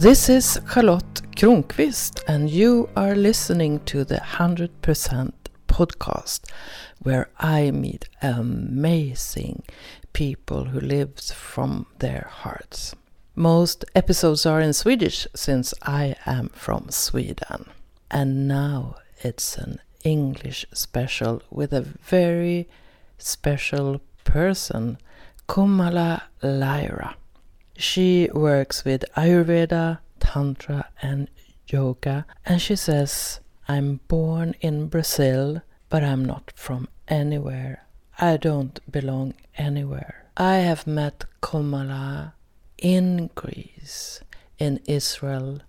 This is Charlotte Kronqvist, and you are listening to the 100% podcast, where I meet amazing people who live from their hearts. Most episodes are in Swedish since I am from Sweden. And now it's an English special with a very special person, Komala Lyra. She works with Ayurveda, Tantra, and yoga, and she says, I'm born in Brazil, but I'm not from anywhere. I don't belong anywhere. I have met Komala in Greece, in Israel,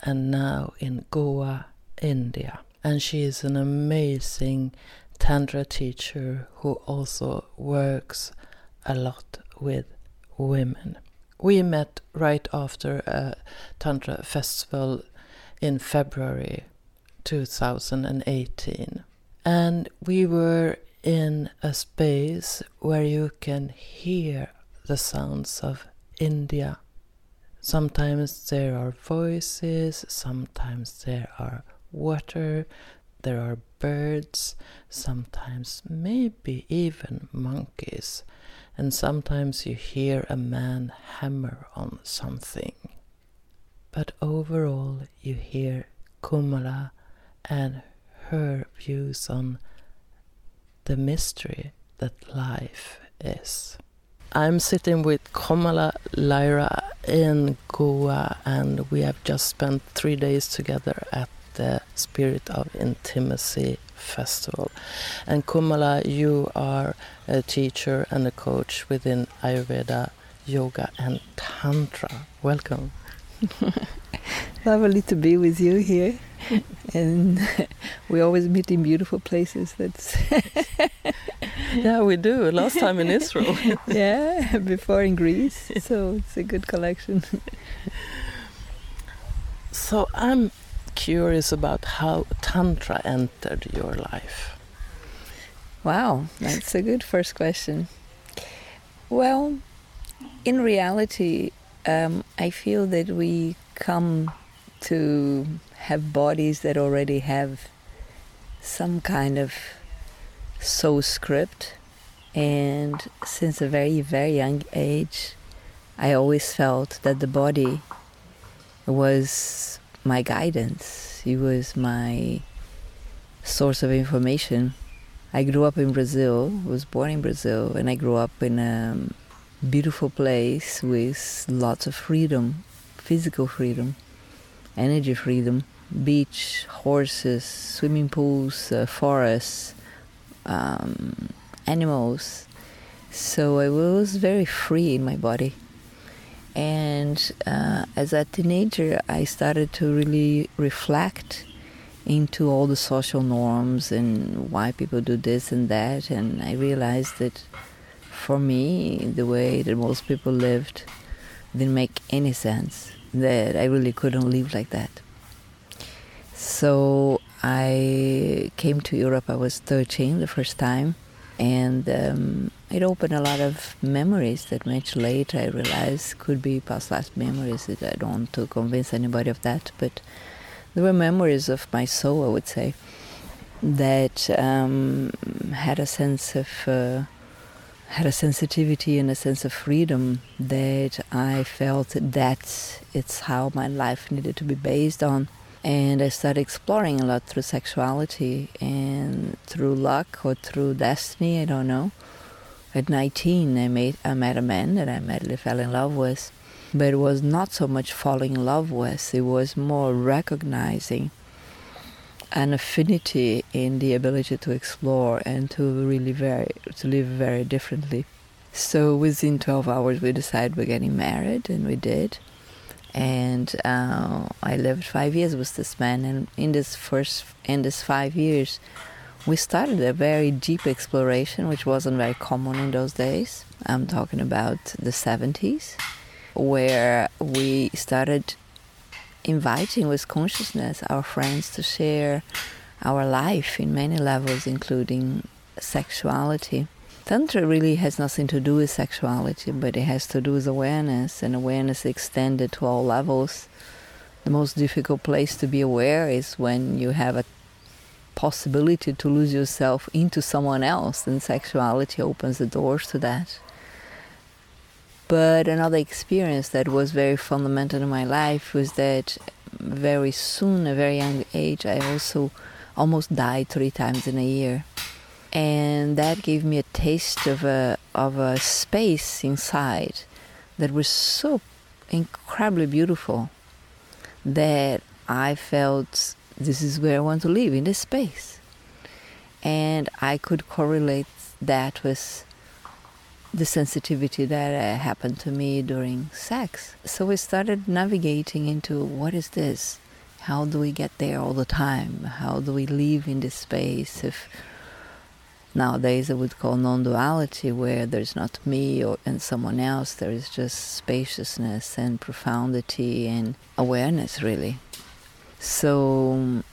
and now in Goa, India. And she is an amazing Tantra teacher who also works a lot with women. We met right after a Tantra festival in February 2018. And we were in a space where you can hear the sounds of India. Sometimes there are voices, sometimes there are water, there are birds, sometimes maybe even monkeys, and sometimes you hear a man hammer on something. But overall, you hear Komala and her views on the mystery that life is. I'm sitting with Komala Lyra in Goa, and we have just spent three days together at the Spirit of Intimacy Festival. And Komala, you are a teacher and a coach within Ayurveda, yoga, and Tantra. Welcome. Lovely to be with you here. and we always meet in beautiful places. That's yeah, we do. Last time in Israel. yeah, before in Greece. So it's a good collection. so I'm curious about how Tantra entered your life. Wow, that's a good first question. Well, in reality, um, I feel that we come to have bodies that already have some kind of soul script. And since a very, very young age, I always felt that the body was my guidance, it was my source of information. I grew up in Brazil, was born in Brazil, and I grew up in a beautiful place with lots of freedom, physical freedom, energy freedom, beach, horses, swimming pools, uh, forests, um, animals. So I was very free in my body. And uh, as a teenager, I started to really reflect into all the social norms and why people do this and that. And I realized that for me, the way that most people lived didn't make any sense, that I really couldn't live like that. So I came to Europe, I was 13 the first time, and um, it opened a lot of memories that much later I realized could be past life memories. I don't want to convince anybody of that, but there were memories of my soul, I would say, that um, had a sense of. Uh, had a sensitivity and a sense of freedom that I felt that it's how my life needed to be based on and I started exploring a lot through sexuality and through luck or through destiny, I don't know. At 19, I, made, I met a man that I immediately fell in love with, but it was not so much falling in love with, it was more recognizing an affinity in the ability to explore and to really very to live very differently. So within 12 hours we decided we're getting married and we did and uh, I lived five years with this man. And in this first, in this five years, we started a very deep exploration, which wasn't very common in those days. I'm talking about the 70s, where we started inviting with consciousness our friends to share our life in many levels, including sexuality. Tantra really has nothing to do with sexuality, but it has to do with awareness, and awareness extended to all levels. The most difficult place to be aware is when you have a possibility to lose yourself into someone else, and sexuality opens the doors to that. But another experience that was very fundamental in my life was that very soon, a very young age, I also almost died three times in a year and that gave me a taste of a of a space inside that was so incredibly beautiful that I felt this is where I want to live in this space, and I could correlate that with the sensitivity that uh, happened to me during sex. So we started navigating into what is this? How do we get there all the time? How do we live in this space? If nowadays I would call non-duality, where there's not me or and someone else. There is just spaciousness and profundity and awareness, really. So, I'm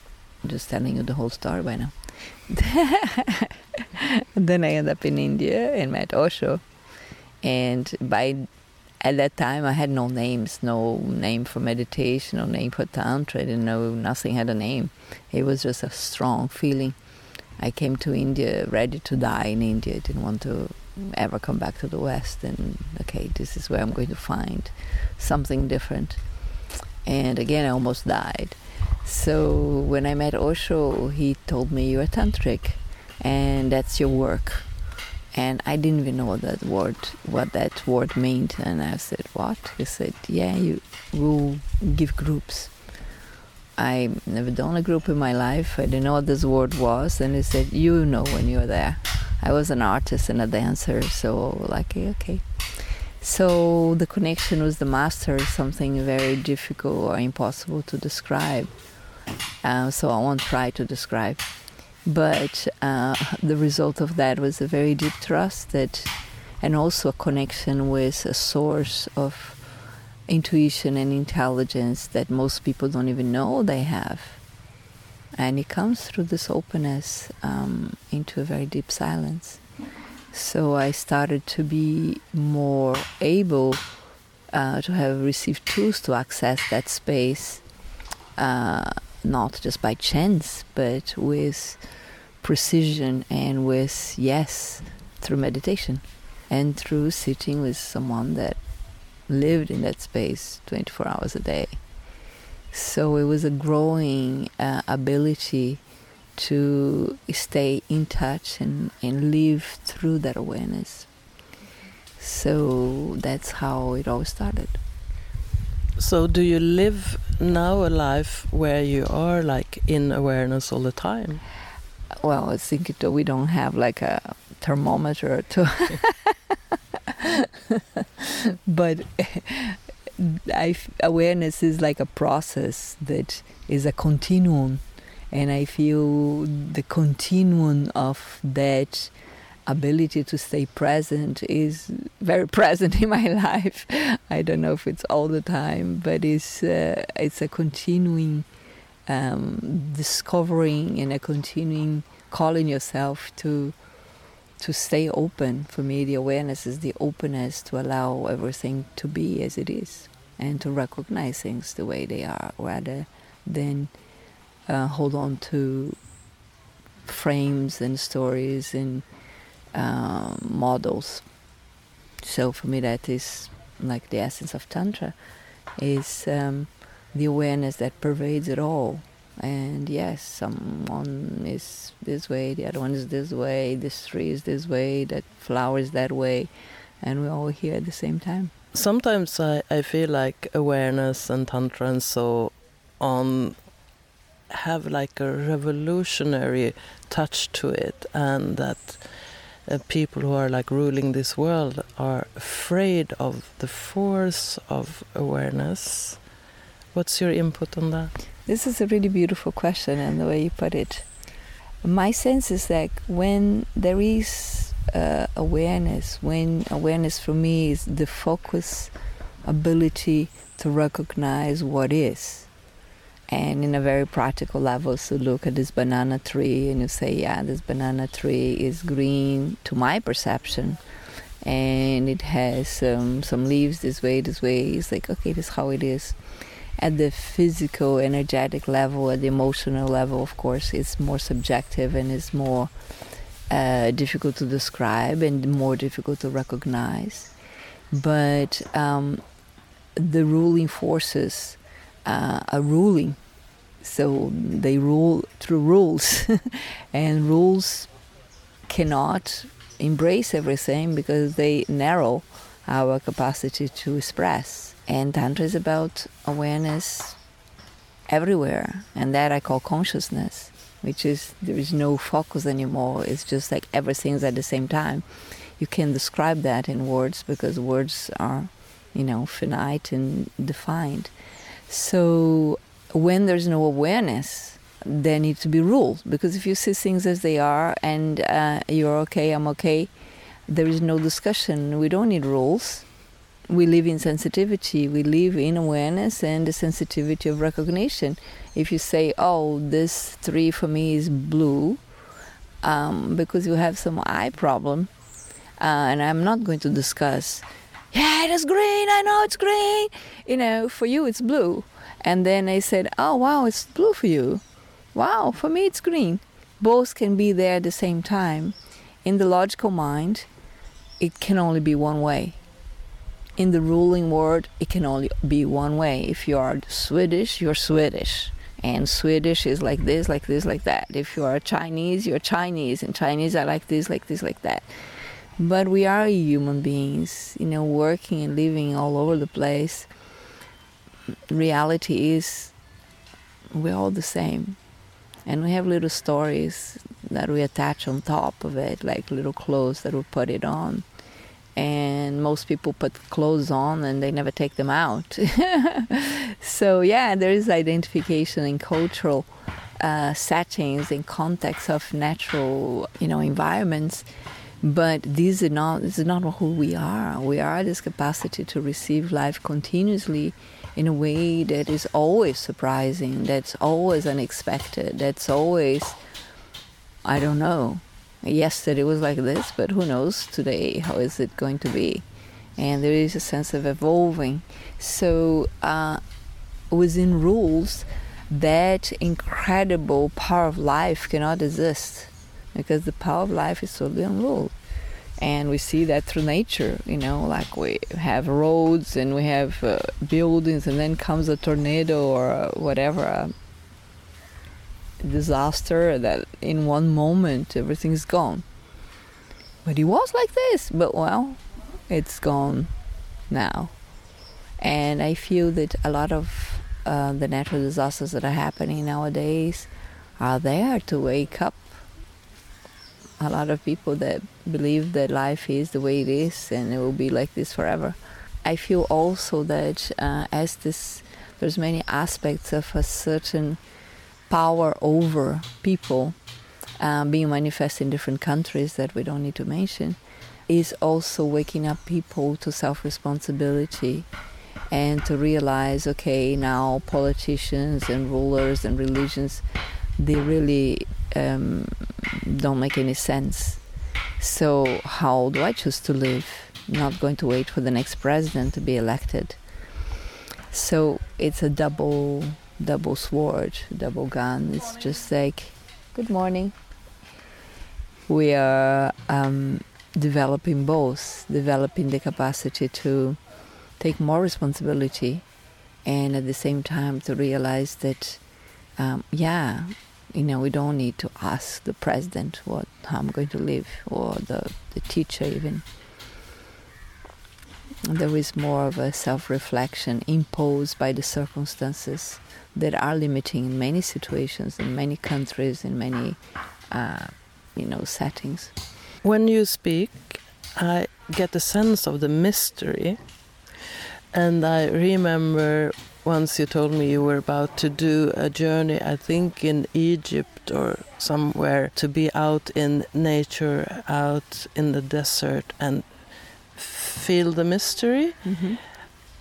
just telling you the whole story by now. then I ended up in India and met Osho, and by at that time I had no names, no name for meditation, no name for tantra. I didn't know nothing had a name. It was just a strong feeling I came to India ready to die in India. I didn't want to ever come back to the West. And okay, this is where I'm going to find something different. And again, I almost died. So when I met Osho, he told me, You're a tantric, and that's your work. And I didn't even know that word, what that word meant. And I said, "What?" He said, "Yeah, you will give groups." I never done a group in my life. I didn't know what this word was, and he said, "You know when you're there." I was an artist and a dancer, so like okay. So the connection with the master is something very difficult or impossible to describe. Uh, so I won't try to describe. But uh, the result of that was a very deep trust that, and also a connection with a source of intuition and intelligence that most people don't even know they have. And it comes through this openness um, into a very deep silence. So I started to be more able uh, to have received tools to access that space, uh, not just by chance, but with precision and with yes, through meditation and through sitting with someone that lived in that space 24 hours a day. So it was a growing uh, ability to stay in touch and, and live through that awareness. So that's how it all started. So, do you live now a life where you are like in awareness all the time? Well, I think we don't have like a thermometer to but I, awareness is like a process that is a continuum, and I feel the continuum of that ability to stay present is very present in my life. I don't know if it's all the time, but it's uh, it's a continuing um, discovering and a continuing calling yourself to to stay open. For me, the awareness is the openness to allow everything to be as it is and to recognize things the way they are rather than uh, hold on to frames and stories and uh, models. So for me, that is like the essence of Tantra, is um, the awareness that pervades it all and yes, someone is this way, the other one is this way, this tree is this way, that flower is that way, and we're all here at the same time. Sometimes I, I feel like awareness and tantra and so on have like a revolutionary touch to it, and that uh, people who are like ruling this world are afraid of the force of awareness. What's your input on that? This is a really beautiful question, and the way you put it. My sense is that when there is uh, awareness, when awareness for me is the focus ability to recognize what is, and in a very practical level so look at this banana tree and you say yeah this banana tree is green to my perception. And it has um, some leaves this way this way. It's like okay this is how it is at the physical energetic level at the emotional level of course it's more subjective and it's more uh, difficult to describe and more difficult to recognize. But um, the ruling forces uh, are ruling. So they rule through rules. And rules cannot embrace everything because they narrow our capacity to express and tantra is about awareness everywhere. And that i call consciousness which is there is no focus anymore. It's just like everything's at the same time. You can describe that in words because words are you know finite and defined. So when there's no awareness, there needs to be rules. Because if you see things as they are and uh, you're okay, I'm okay, there is no discussion. We don't need rules. We live in sensitivity. We live in awareness and the sensitivity of recognition. If you say, "Oh, this tree for me is blue," um, because you have some eye problem, uh, and I'm not going to discuss. Yeah, it is green. I know it's green. You know, for you it's blue and then I said, Oh, wow, it's blue for you. Wow, for me it's green. Both can be there at the same time. In the logical mind, it can only be one way. In the ruling world, it can only be one way. If you are Swedish, you're Swedish. And Swedish is like this, like this, like that. If you are Chinese, you're Chinese. And Chinese are like this, like this, like that. But we are human beings, you know, working and living all over the place reality is we're all the same. And we have little stories that we attach on top of it, like little clothes that we put it on. And most people put clothes on and they never take them out. so, yeah, there is identification in cultural uh, settings, in context of natural, you know, environments. But these are not, this is not who we are. We are this capacity to receive life continuously in a way that is always surprising, that's always unexpected, that's always, I don't know. Yesterday was like this, but who knows today? How is it going to be? And there is a sense of evolving. So, uh, within rules, that incredible power of life cannot exist because the power of life is totally unruled and we see that through nature you know like we have roads and we have uh, buildings and then comes a tornado or whatever disaster that in one moment everything's gone but it was like this but well it's gone now and i feel that a lot of uh, the natural disasters that are happening nowadays are there to wake up a lot of people that believe that life is the way it is and it will be like this forever. I feel also that uh, as this, there's many aspects of a certain power over people um, being manifest in different countries that we don't need to mention, is also waking up people to self-responsibility and to realize, okay, now politicians and rulers and religions, they really um, don't make any sense. So how do I choose to live? Not going to wait for the next president to be elected. So it's a double double sword, double gun. It's just like, good morning. We are um, developing both, developing the capacity to take more responsibility, and at the same time to realize that, um, yeah, you know, we don't need to ask the president what how I'm going to live or the, the teacher even. There is more of a self-reflection imposed by the circumstances that are limiting in many situations, in many countries, in many, uh, you know, settings. When you speak, I get a sense of the mystery, and I remember once you told me you were about to do a journey, I think in Egypt or somewhere, to be out in nature, out in the desert, and feel the mystery. Mm -hmm.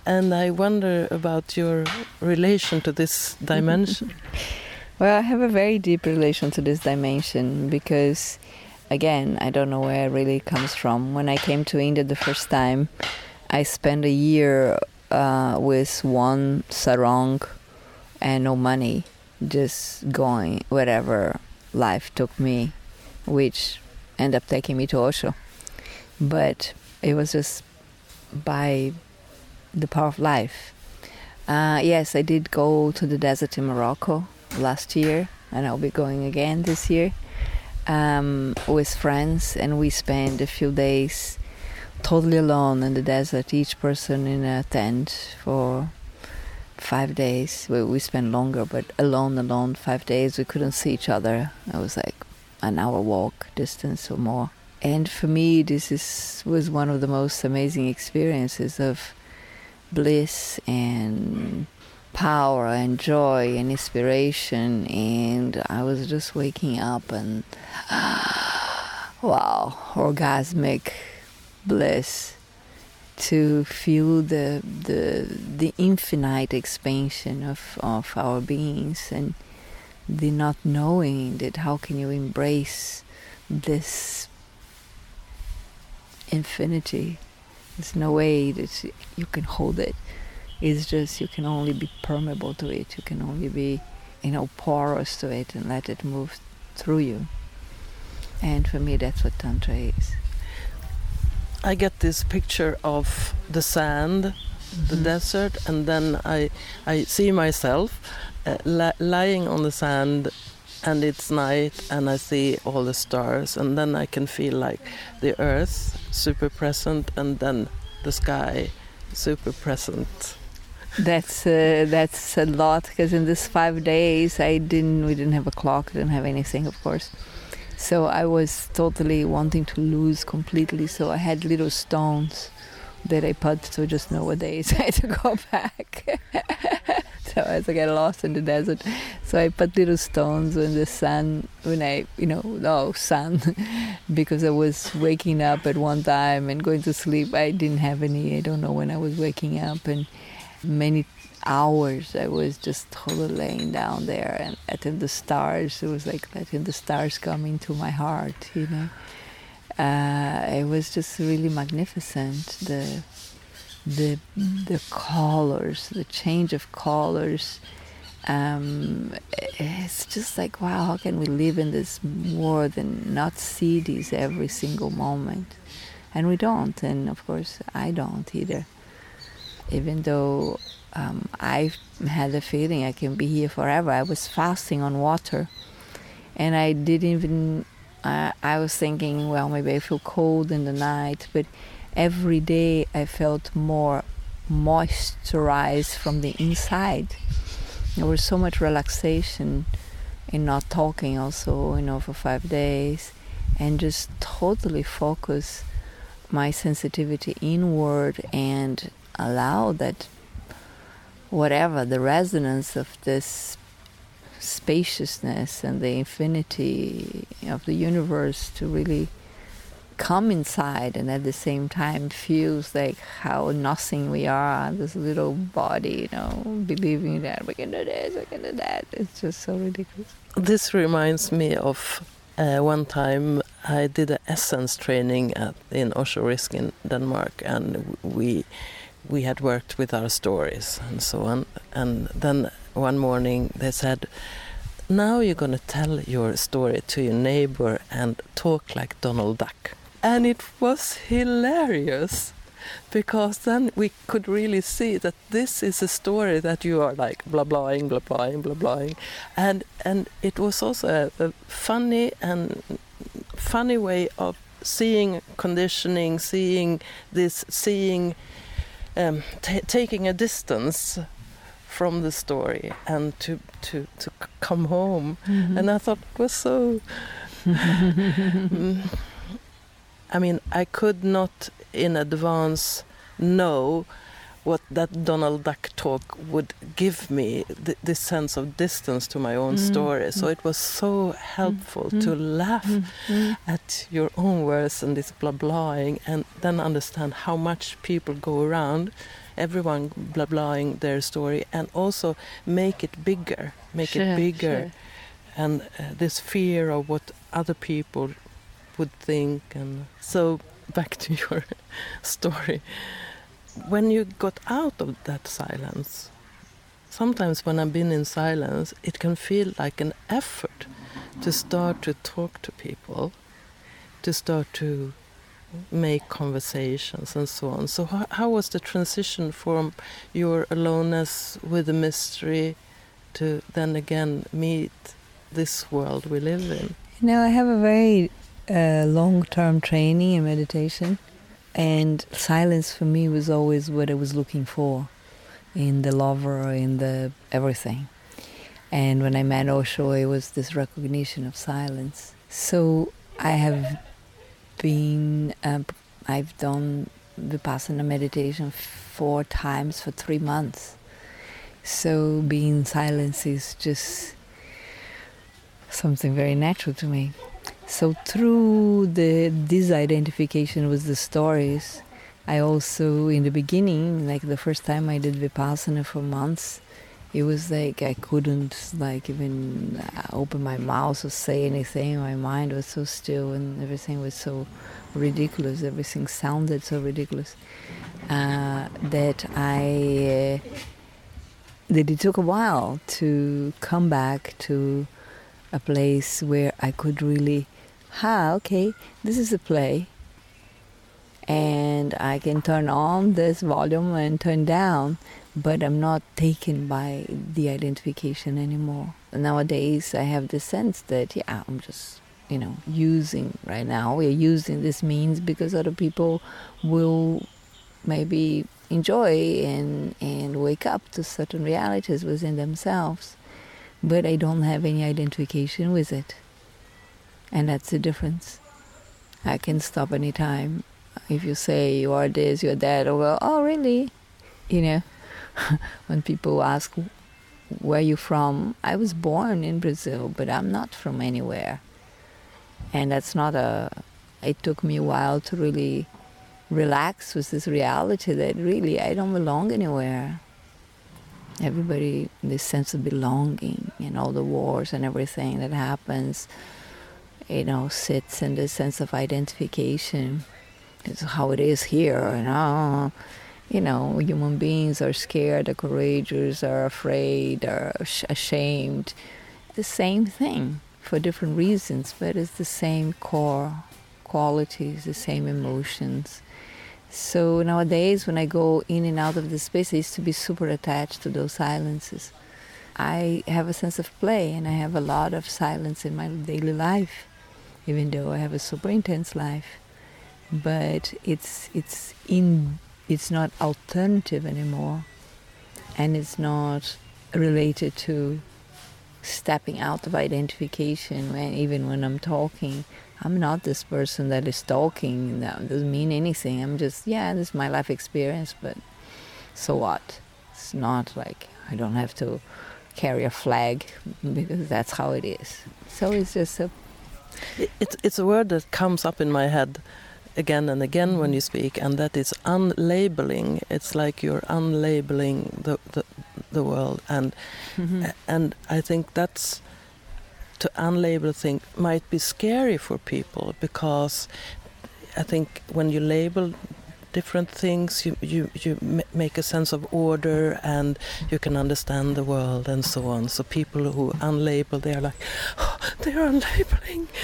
And I wonder about your relation to this dimension. well, I have a very deep relation to this dimension because, again, I don't know where it really comes from. When I came to India the first time, I spent a year uh, with one sarong and no money, just going wherever life took me, which ended up taking me to Osho. But it was just by the power of life. Uh, yes, I did go to the desert in Morocco last year, and I'll be going again this year um, with friends, and we spent a few days totally alone in the desert, each person in a tent for five days. We, we spent longer, but alone, alone, five days. We couldn't see each other. It was like an hour walk distance or more. And for me, this is was one of the most amazing experiences of bliss and power and joy and inspiration. And I was just waking up and wow, orgasmic bliss to feel the the the infinite expansion of, of our beings and the not knowing that how can you embrace this infinity there's no way that you can hold it. It's just you can only be permeable to it. You can only be you know porous to it and let it move through you. And for me that's what tantra is. I get this picture of the sand, mm-hmm. the desert, and then I I see myself uh, li lying on the sand, and it's night, and I see all the stars, and then I can feel like the earth super present, and then the sky super present. That's uh, that's a lot because in this five days I didn't we didn't have a clock, didn't have anything, of course. So I was totally wanting to lose completely. So I had little stones that I put so just know what days I had to go back. so as I get lost in the desert, so I put little stones in the sun when I, you know, no sun, because I was waking up at one time and going to sleep. I didn't have any. I don't know when I was waking up, and many hours I was just totally laying down there and letting the stars. It was like letting the stars come into my heart, you know. Uh, it was just really magnificent. The the the colors, the change of colors. Um, it's just like wow, how can we live in this world and not see these every single moment? And we don't, and of course I don't either. Even though um, I had the feeling I can be here forever. I was fasting on water, and I didn't even. Uh, I was thinking, well, maybe I feel cold in the night, but every day I felt more moisturized from the inside. There was so much relaxation in not talking, also, you know, for five days, and just totally focus my sensitivity inward and allow that whatever the resonance of this spaciousness and the infinity of the universe to really come inside and at the same time feels like how nothing we are this little body you know believing that we can do this we can do that it's just so ridiculous this reminds me of uh, one time I did an essence training at, in Osho Risk in Denmark and we we had worked with our stories and so on. And then one morning they said, Now you're going to tell your story to your neighbor and talk like Donald Duck. And it was hilarious because then we could really see that this is a story that you are like blah blahing, blah blahing, blah blahing. And, and it was also a, a funny and funny way of seeing conditioning, seeing this, seeing um, taking a distance from the story and to to to come home mm -hmm. and i thought it was so i mean i could not in advance know what that Donald Duck talk would give me th this sense of distance to my own mm. story. So it was so helpful mm. to laugh mm. at your own words and this blah blahing, and then understand how much people go around everyone blah blahing their story and also make it bigger, make Sure, it bigger, sure. and uh, this fear of what other people would think. And so back to your story, when you got out of that silence, sometimes when I've been in silence, it can feel like an effort to start to talk to people, to start to make conversations and so on. So, how, how was the transition from your aloneness with the mystery to then again meet this world we live in? You know, I have a very uh, long-term training in meditation, and silence for me was always what I was looking for in the lover, in the everything. And when I met Osho, it was this recognition of silence. So I have been, um, I've done Vipassana meditation four times for three months. So being silence is just something very natural to me. So through the disidentification with the stories, I also in the beginning, like the first time I did Vipassana for months, it was like I couldn't like even uh, open my mouth or say anything. My mind was so still and everything was so ridiculous. Everything sounded so ridiculous uh, that I uh, that it took a while to come back to a place where I could really, ah, okay, this is a play, and I can turn on this volume and turn down, but I'm not taken by the identification anymore. Nowadays, I have the sense that, yeah, I'm just, you know, using right now, we're using this means because other people will maybe enjoy and, and wake up to certain realities within themselves. But I don't have any identification with it. And that's the difference. I can stop anytime. If you say you are this, you're that, or well, oh really? You know, when people ask where you from, I was born in Brazil, but I'm not from anywhere. And that's not a. It took me a while to really relax with this reality that really I don't belong anywhere. Everybody, this sense of belonging and all the wars and everything that happens, you know, sits in the sense of identification. It's how it is here, and oh, you know, human beings are scared, are courageous, are afraid, are ashamed. The same thing for different reasons, but it's the same core qualities, the same emotions. So nowadays, when I go in and out of the space, I used to be super attached to those silences. I have a sense of play, and I have a lot of silence in my daily life, even though I have a super intense life. But it's it's in it's not alternative anymore, and it's not related to stepping out of identification. When even when I'm talking, I'm not this person that is talking. That doesn't mean anything. I'm just, yeah, this is my life experience, but so what? It's not like I don't have to carry a flag because that's how it is. So it's just a. It's it's a word that comes up in my head again and again when you speak, and that is unlabeling. It's like you're unlabeling the the, the world, and Mm-hmm. and I think that's to unlabel thing might be scary for people because I think when you label different things you you you make a sense of order and you can understand the world and so on so people who unlabel they're like oh, they're unlabeling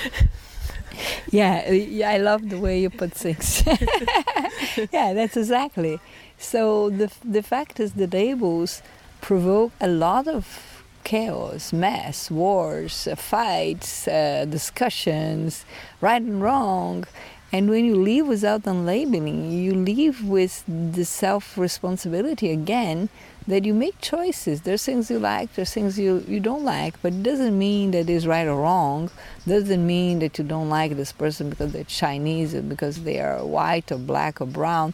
Yeah, yeah, I love the way you put things. yeah, that's exactly. So the the fact is, the labels provoke a lot of chaos, mess, wars, uh, fights, uh, discussions, right and wrong. And when you live without unlabeling, you live with the self responsibility again that you make choices. There's things you like, there's things you, you don't like, but it doesn't mean that it's right or wrong. Doesn't mean that you don't like this person because they're Chinese or because they are white or black or brown.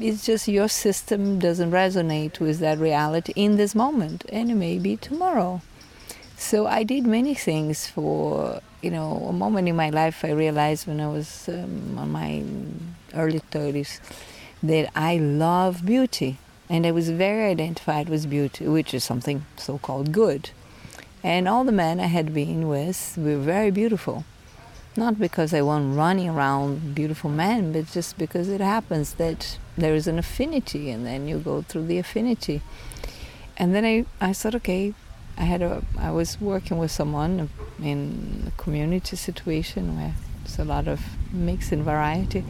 It's just your system doesn't resonate with that reality in this moment, and it may be tomorrow. So I did many things for, you know, a moment in my life I realized when I was um, on my early 30s that I love beauty. And I was very identified with beauty, which is something so called good. And all the men I had been with were very beautiful. Not because I want running around beautiful men, but just because it happens that there is an affinity and then you go through the affinity. And then I, I thought, okay, I had a I was working with someone in a community situation where there's a lot of mix and variety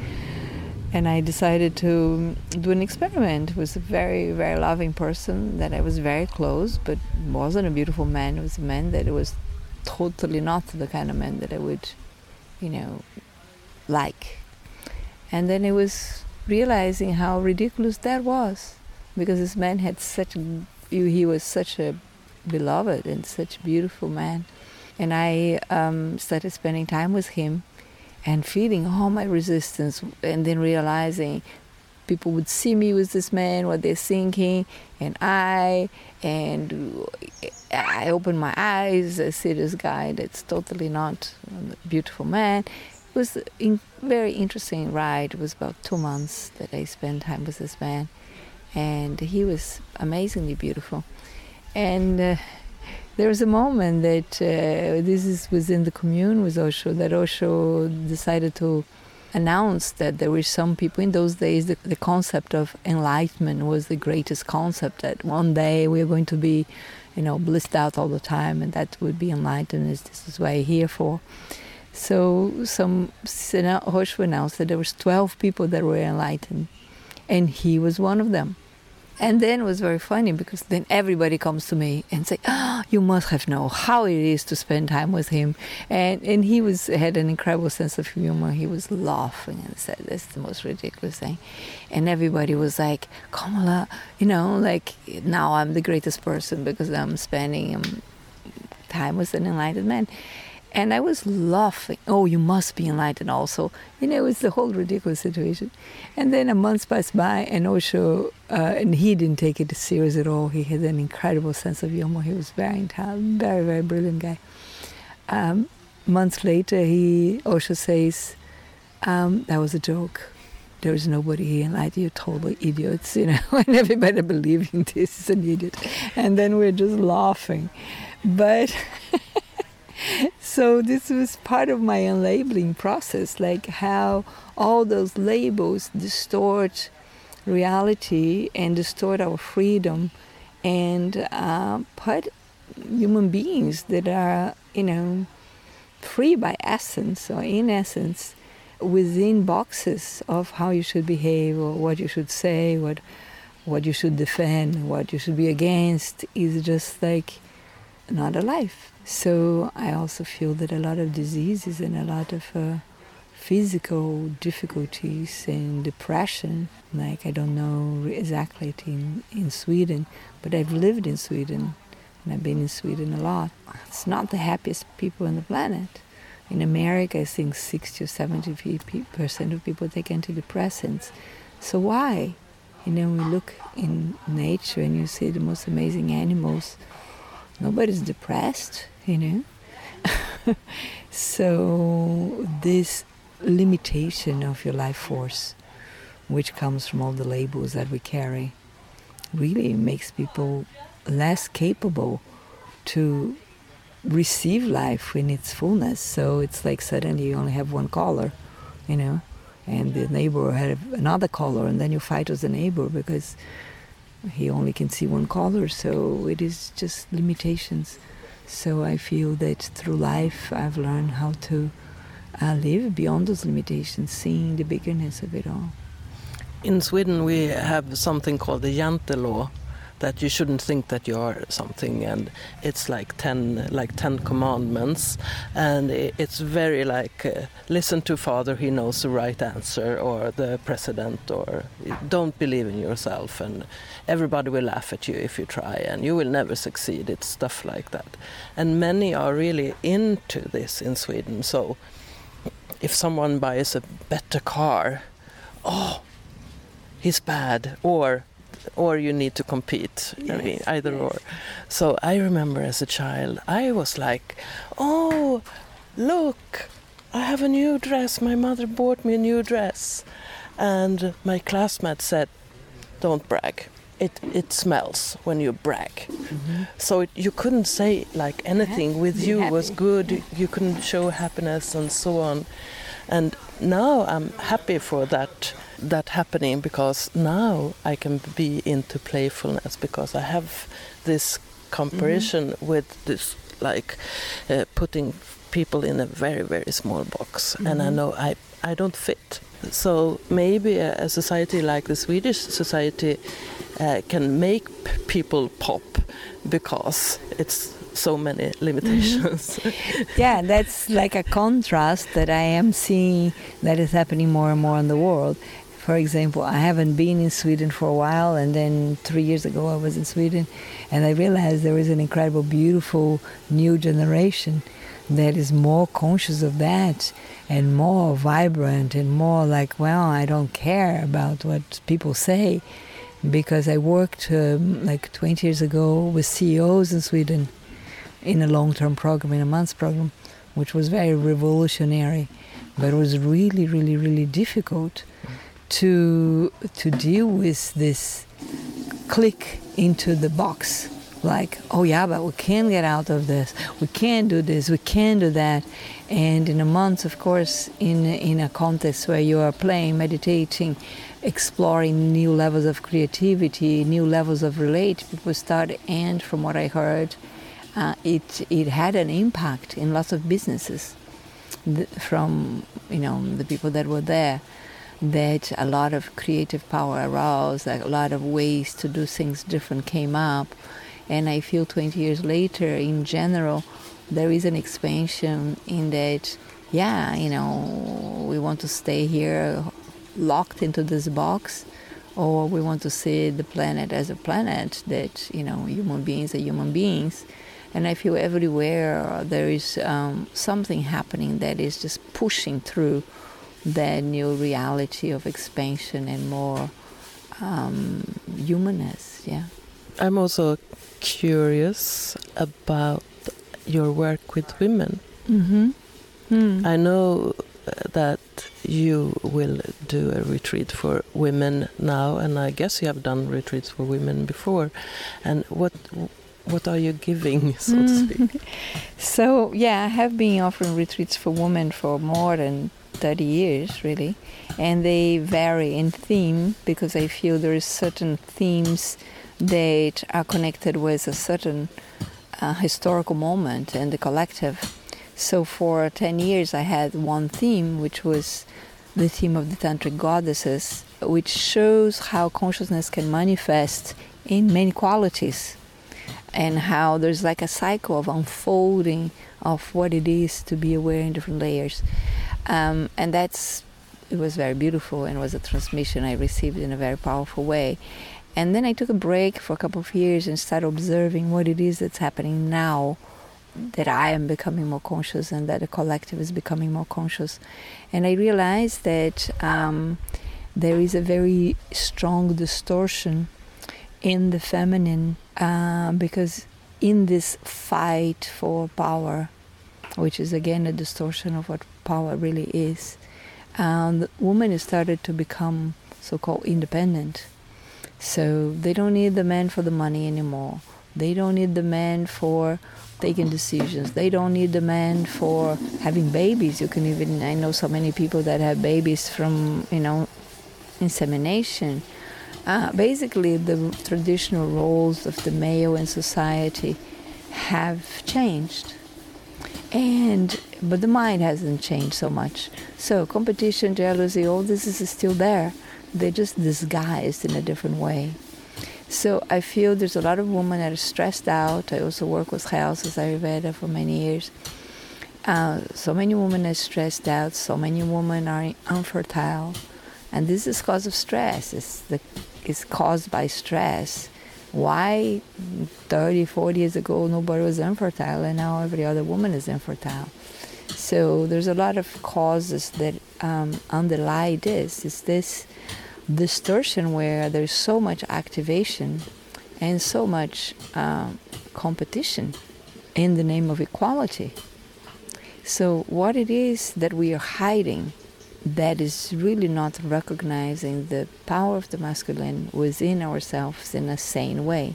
and I decided to do an experiment with a very, very loving person that I was very close, but wasn't a beautiful man. It was a man that was totally not the kind of man that I would, you know, like. And then I was realizing how ridiculous that was, because this man had such, he was such a beloved and such beautiful man. And I um, started spending time with him and feeling all my resistance and then realizing people would see me with this man, what they're thinking, and I, and I opened my eyes, I see this guy that's totally not a beautiful man. It was a very interesting ride. It was about two months that I spent time with this man, and he was amazingly beautiful. And uh, there was a moment that uh, this is within the commune with Osho that Osho decided to announce that there were some people in those days the, the concept of enlightenment was the greatest concept that one day we are going to be you know blissed out all the time and that would be enlightenment, this is what i'm here for. So some Osho announced that there was 12 people that were enlightened and he was one of them and then it was very funny because then everybody comes to me and say, "Ah, oh, you must have known how it is to spend time with him." And and he was had an incredible sense of humor. He was laughing and said, "That's the most ridiculous thing," and everybody was like, "Komala, you know, like now I'm the greatest person because I'm spending um, time with an enlightened man." And I was laughing. Oh, you must be enlightened also. You know, it was the whole ridiculous situation. And then a month passed by, and Osho, uh, and he didn't take it serious at all. He had an incredible sense of humor. He was very intelligent, very, very brilliant guy. Um, months later, he Osho says, um, "That was a joke. There is nobody here enlightened. You're total idiots, you know." and everybody believing this is an idiot. And then we're just laughing, but. so this was part of my unlabeling process, like how all those labels distort reality and distort our freedom and uh, put human beings that are, you know, free by essence or in essence within boxes of how you should behave or what you should say, what what you should defend, what you should be against is just like not alive. So I also feel that a lot of diseases and a lot of uh, physical difficulties and depression, like I don't know exactly in, in Sweden, but I've lived in Sweden and I've been in Sweden a lot. It's not the happiest people on the planet. In America, I think 60 or 70 percent of people take antidepressants. So why? You know, we look in nature and you see the most amazing animals. Nobody's depressed you know? so, this limitation of your life force, which comes from all the labels that we carry, really makes people less capable to receive life in its fullness. So it's like suddenly you only have one color, you know, and the neighbor had another color, and then you fight with the neighbor because he only can see one color. So it is just limitations. So I feel that through life I've learned how to uh, live beyond those limitations, seeing the bigness of it all. In Sweden, we have something called the Jante law, that you shouldn't think that you are something, and it's like ten, like ten commandments, and it's very like uh, listen to father, he knows the right answer, or the president, or don't believe in yourself, and everybody will laugh at you if you try and you will never succeed. It's stuff like that. And many are really into this in Sweden. So if someone buys a better car, oh, he's bad, or or you need to compete. Yes, I mean, either yes. or. So I remember as a child, I was like, oh, look, I have a new dress. My mother bought me a new dress. And my classmate said, don't brag it it smells when you brag. Mm-hmm. So it, you couldn't say like anything with you happy. was good. You couldn't show happiness and so on. And now I'm happy for that that happening because now I can be into playfulness because I have this comparison mm-hmm. with this like uh, putting people in a very very small box mm-hmm. and I mm-hmm. know I I don't fit. So maybe a, a society like the Swedish society uh, can make people pop because it's so many limitations. Mm-hmm. yeah, that's like a contrast that I am seeing that is happening more and more in the world. For example, I haven't been in Sweden for a while, and then three years ago I was in Sweden, and I realized there is an incredible, beautiful new generation that is more conscious of that and more vibrant and more like, well, I don't care about what people say because I worked um, like 20 years ago with CEOs in Sweden in a long term program, in a month's program, which was very revolutionary, but it was really, really, really difficult to, to deal with this click into the box like, oh yeah, but we can get out of this. We can do this. We can do that. And in a month, of course, in in a context where you are playing, meditating, exploring new levels of creativity, new levels of relate, people start. And from what I heard, uh, it it had an impact in lots of businesses. From you know the people that were there, that a lot of creative power arose, a lot of ways to do things different came up and I feel 20 years later, in general, there is an expansion in that, yeah, you know, we want to stay here locked into this box, or we want to see the planet as a planet that, you know, human beings are human beings. And I feel everywhere there is um, something happening that is just pushing through that new reality of expansion and more um, humanness. Yeah. I'm also curious about your work with women. Mm-hmm. Mm. I know that you will do a retreat for women now, and I guess you have done retreats for women before. And what what are you giving, so mm. to speak? so yeah, I have been offering retreats for women for more than 30 years, really, and they vary in theme because I feel there is certain themes that are connected with a certain uh, historical moment in the collective. So for 10 years I had one theme, which was the theme of the Tantric goddesses, which shows how consciousness can manifest in many qualities and how there's like a cycle of unfolding of what it is to be aware in different layers. Um, and that's it was very beautiful and was a transmission I received in a very powerful way. And then I took a break for a couple of years and started observing what it is that's happening now that I am becoming more conscious and that the collective is becoming more conscious. And I realized that um, there is a very strong distortion in the feminine uh, because in this fight for power, which is again a distortion of what power really is, And women started to become so called independent so they don't need the man for the money anymore. They don't need the man for taking decisions. They don't need the man for having babies. You can even I know so many people that have babies from you know insemination. Uh, basically, the traditional roles of the male in society have changed, and but the mind hasn't changed so much. So competition, jealousy, all this is still there they're just disguised in a different way. So I feel there's a lot of women that are stressed out. I also work with health as Ayurveda for many years. Uh, so many women are stressed out. So many women are infertile, and this is cause of stress. It's the it's caused by stress. Why 30, 40 years ago nobody was infertile, and now every other woman is infertile. So there's a lot of causes that um, underlie this. It's this distortion where there's so much activation and so much um, competition in the name of equality? So what it is that we are hiding that is really not recognizing the power of the masculine within ourselves in a sane way.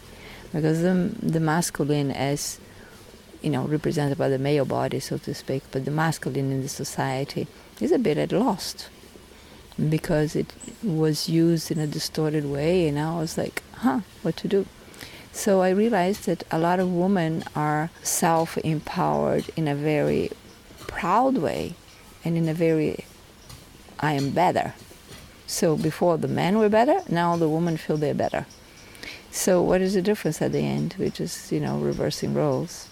Because the, the masculine, as you know, represented by the male body, so to speak, but the masculine in the society is a bit at lost because it was used in a distorted way, and I was like, huh, what to do? So I realized that a lot of women are self empowered in a very proud way and in a very I am better. So before the men were better, now the women feel they're better. So what is the difference at the end? We're just, you know, reversing roles.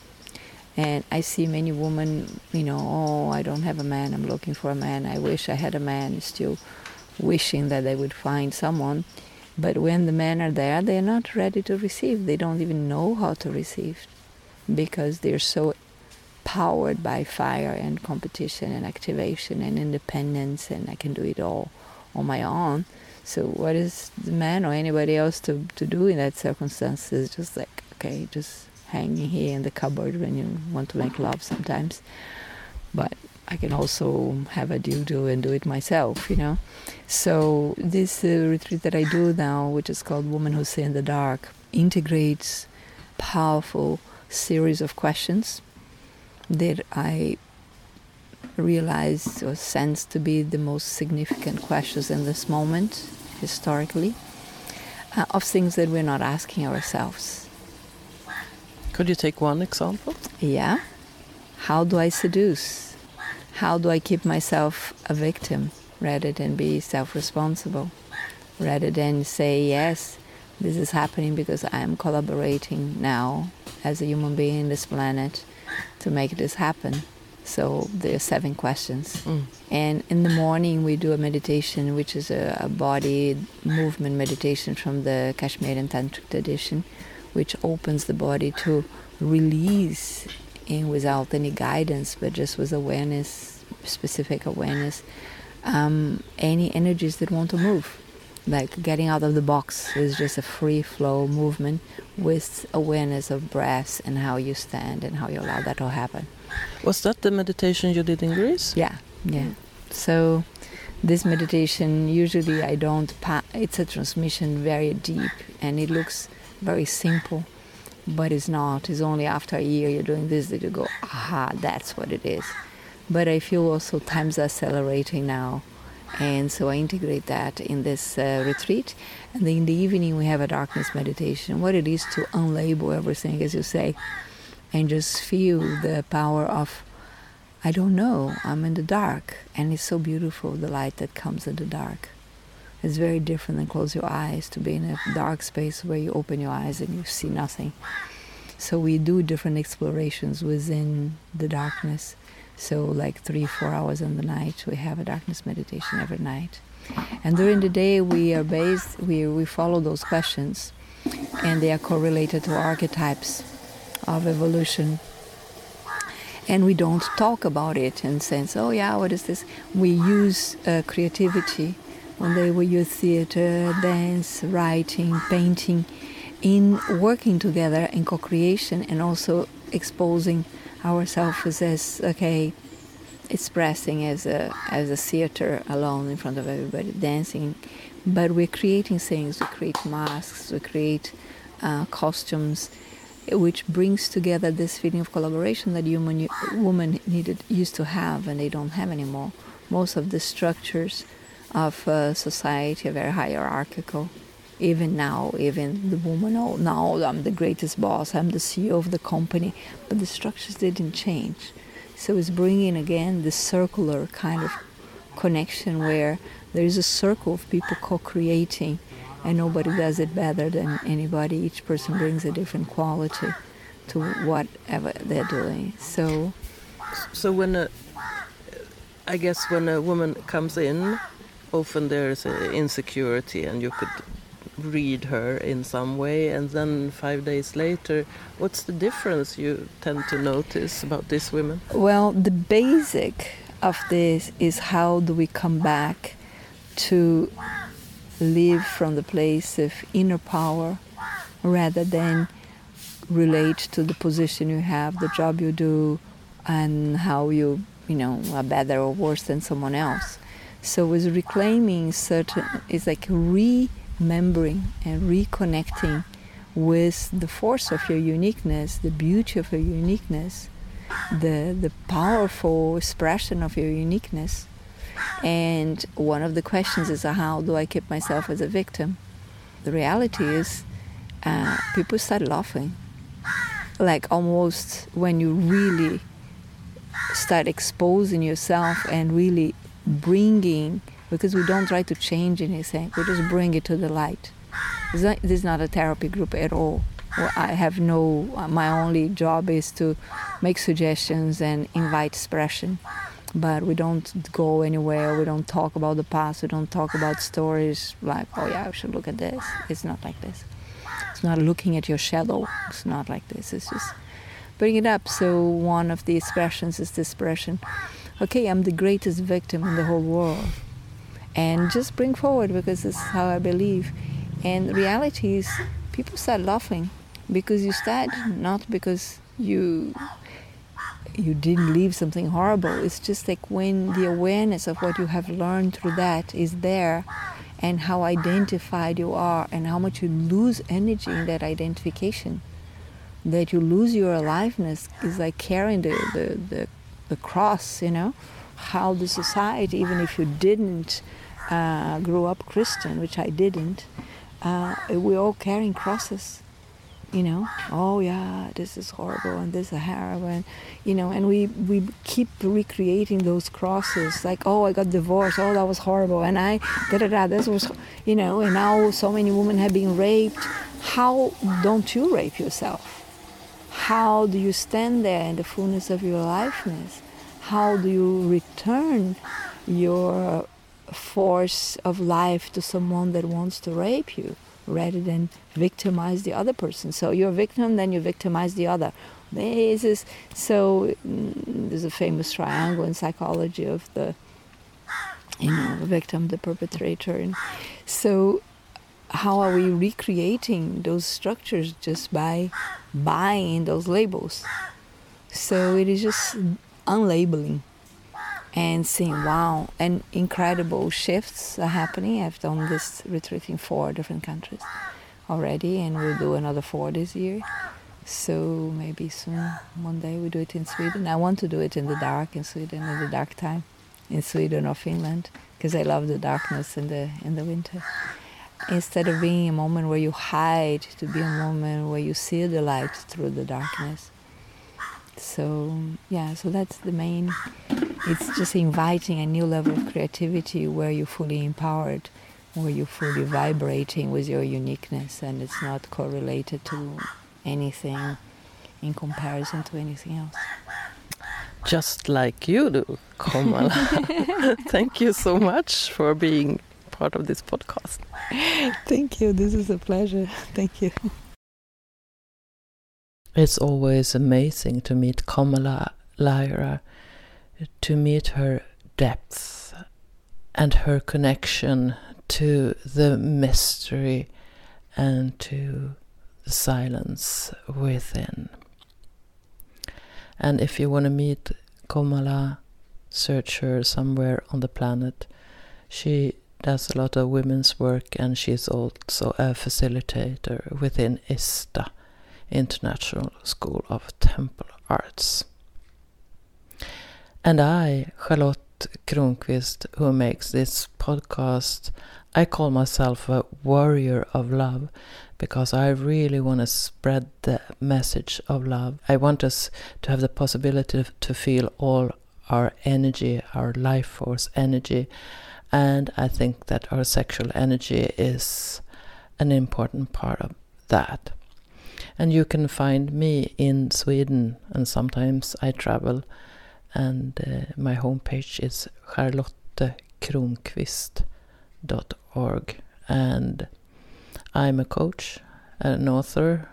And I see many women, you know, oh, I don't have a man, I'm looking for a man, I wish I had a man, still wishing that they would find someone. But when the men are there, they're not ready to receive. They don't even know how to receive because they're so powered by fire and competition and activation and independence, and I can do it all on my own. So, what is the man or anybody else to, to do in that circumstance is just like, okay, just hanging here in the cupboard when you want to make love sometimes. But I can also have a do and do it myself, you know. So this uh, retreat that I do now, which is called Woman Who See in the Dark, integrates powerful series of questions that I realize or sense to be the most significant questions in this moment, historically, uh, of things that we're not asking ourselves. Could you take one example? Yeah. How do I seduce? How do I keep myself a victim rather than be self responsible? Rather than say, yes, this is happening because I am collaborating now as a human being in this planet to make this happen. So there are seven questions. Mm. And in the morning, we do a meditation, which is a, a body movement meditation from the Kashmirian Tantric tradition, which opens the body to release in without any guidance, but just with awareness, specific awareness, um, any energies that want to move like getting out of the box is just a free flow movement with awareness of breath and how you stand and how you allow that to happen. Was that the meditation you did in Greece? Yeah, yeah. So this meditation usually I don't pa- it's a transmission very deep and it looks very simple but it's not it's only after a year you're doing this that you go aha that's what it is but i feel also time's are accelerating now and so I integrate that in this uh, retreat. And then in the evening, we have a darkness meditation. What it is to unlabel everything, as you say, and just feel the power of, I don't know, I'm in the dark. And it's so beautiful, the light that comes in the dark. It's very different than close your eyes to be in a dark space where you open your eyes and you see nothing. So we do different explorations within the darkness so, like three, four hours in the night, we have a darkness meditation every night. And during the day, we are based, we, we follow those questions, and they are correlated to archetypes of evolution. And we don't talk about it in sense, oh yeah, what is this? We use uh, creativity. One day we use theater, dance, writing, painting, in working together in co-creation and also exposing ourselves as okay expressing as a as a theater alone in front of everybody dancing. But we're creating things we create masks we create uh, costumes which brings together this feeling of collaboration that human women needed used to have and they don't have anymore. Most of the structures of uh, society are very hierarchical even now, even the woman, oh, now I'm the greatest boss, I'm the CEO of the company, but the structures didn't change. So it's bringing again this circular kind of connection where there is a circle of people co-creating and nobody does it better than anybody. Each person brings a different quality to whatever they're doing. So, so when a, I guess when a woman comes in, often there's insecurity, and you could read her in some way and then five days later what's the difference you tend to notice about these women? Well the basic of this is how do we come back to live from the place of inner power rather than relate to the position you have the job you do and how you you know are better or worse than someone else. So it was reclaiming certain, it's like remembering and reconnecting with the force of your uniqueness, the beauty of your uniqueness, the, the powerful expression of your uniqueness. And one of the questions is how do I keep myself as a victim? The reality is, uh, people start laughing. Like almost when you really start exposing yourself and really bringing, because we don't try to change anything, we just bring it to the light. This is not a therapy group at all. I have no, uh, my only job is to make suggestions and invite expression. But we don't go anywhere, we don't talk about the past, we don't talk about stories like, oh yeah, I should look at this. It's not like this. It's not looking at your shadow, it's not like this. It's just bring it up. So one of the expressions is the expression, okay, I'm the greatest victim in the whole world. And just bring forward because it's how I believe. And reality is people start laughing because you start not because you you didn't leave something horrible. It's just like when the awareness of what you have learned through that is there and how identified you are and how much you lose energy in that identification that you lose your aliveness is like carrying the, the, the, the cross, you know, how the society, even if you didn't uh, grow up Christian, which I didn't, uh, we're all carrying crosses, you know. Oh yeah, this is horrible and this is heroin, you know. And we we keep recreating those crosses, like oh I got divorced, oh that was horrible, and I da da da. This was, you know. And now so many women have been raped. How don't you rape yourself? How do you stand there in the fullness of your aliveness? How do you return your force of life to someone that wants to rape you rather than victimize the other person? So you're a victim, then you victimize the other. This is so. Mm, there's a famous triangle in psychology of the, you know, the victim, the perpetrator, and so how are we recreating those structures just by buying those labels? So it is just unlabeling and seeing wow and incredible shifts are happening. I've done this retreat in four different countries already and we'll do another four this year. So maybe soon one day we do it in Sweden. I want to do it in the dark in Sweden in the dark time in Sweden or Finland because I love the darkness in the in the winter instead of being a moment where you hide to be a moment where you see the light through the darkness so yeah so that's the main it's just inviting a new level of creativity where you're fully empowered where you're fully vibrating with your uniqueness and it's not correlated to anything in comparison to anything else just like you do Komala thank you so much for being part of this podcast. Thank you. This is a pleasure. Thank you. It's always amazing to meet Komala Lyra, to meet her depth and her connection to the mystery and to the silence within. And if you want to meet Komala, search her somewhere on the planet. She does a lot of women's work and she's also a facilitator within ISTA, International School of Temple Arts. And I, Charlotte Kronqvist, who makes this podcast, I call myself a warrior of love because I really want to spread the message of love. I want us to have the possibility to feel all our energy, our life force energy, and I think that our sexual energy is an important part of that. And you can find me in Sweden, and sometimes I travel, and uh, my homepage is charlottekronqvist.org. And I'm a coach, an author,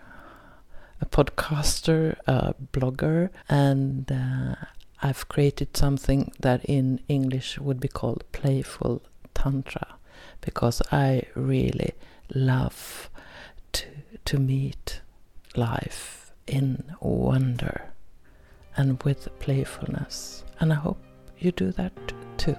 a podcaster, a blogger, and uh, I've created something that in English would be called playful tantra because I really love to to meet life in wonder and with playfulness and I hope you do that too.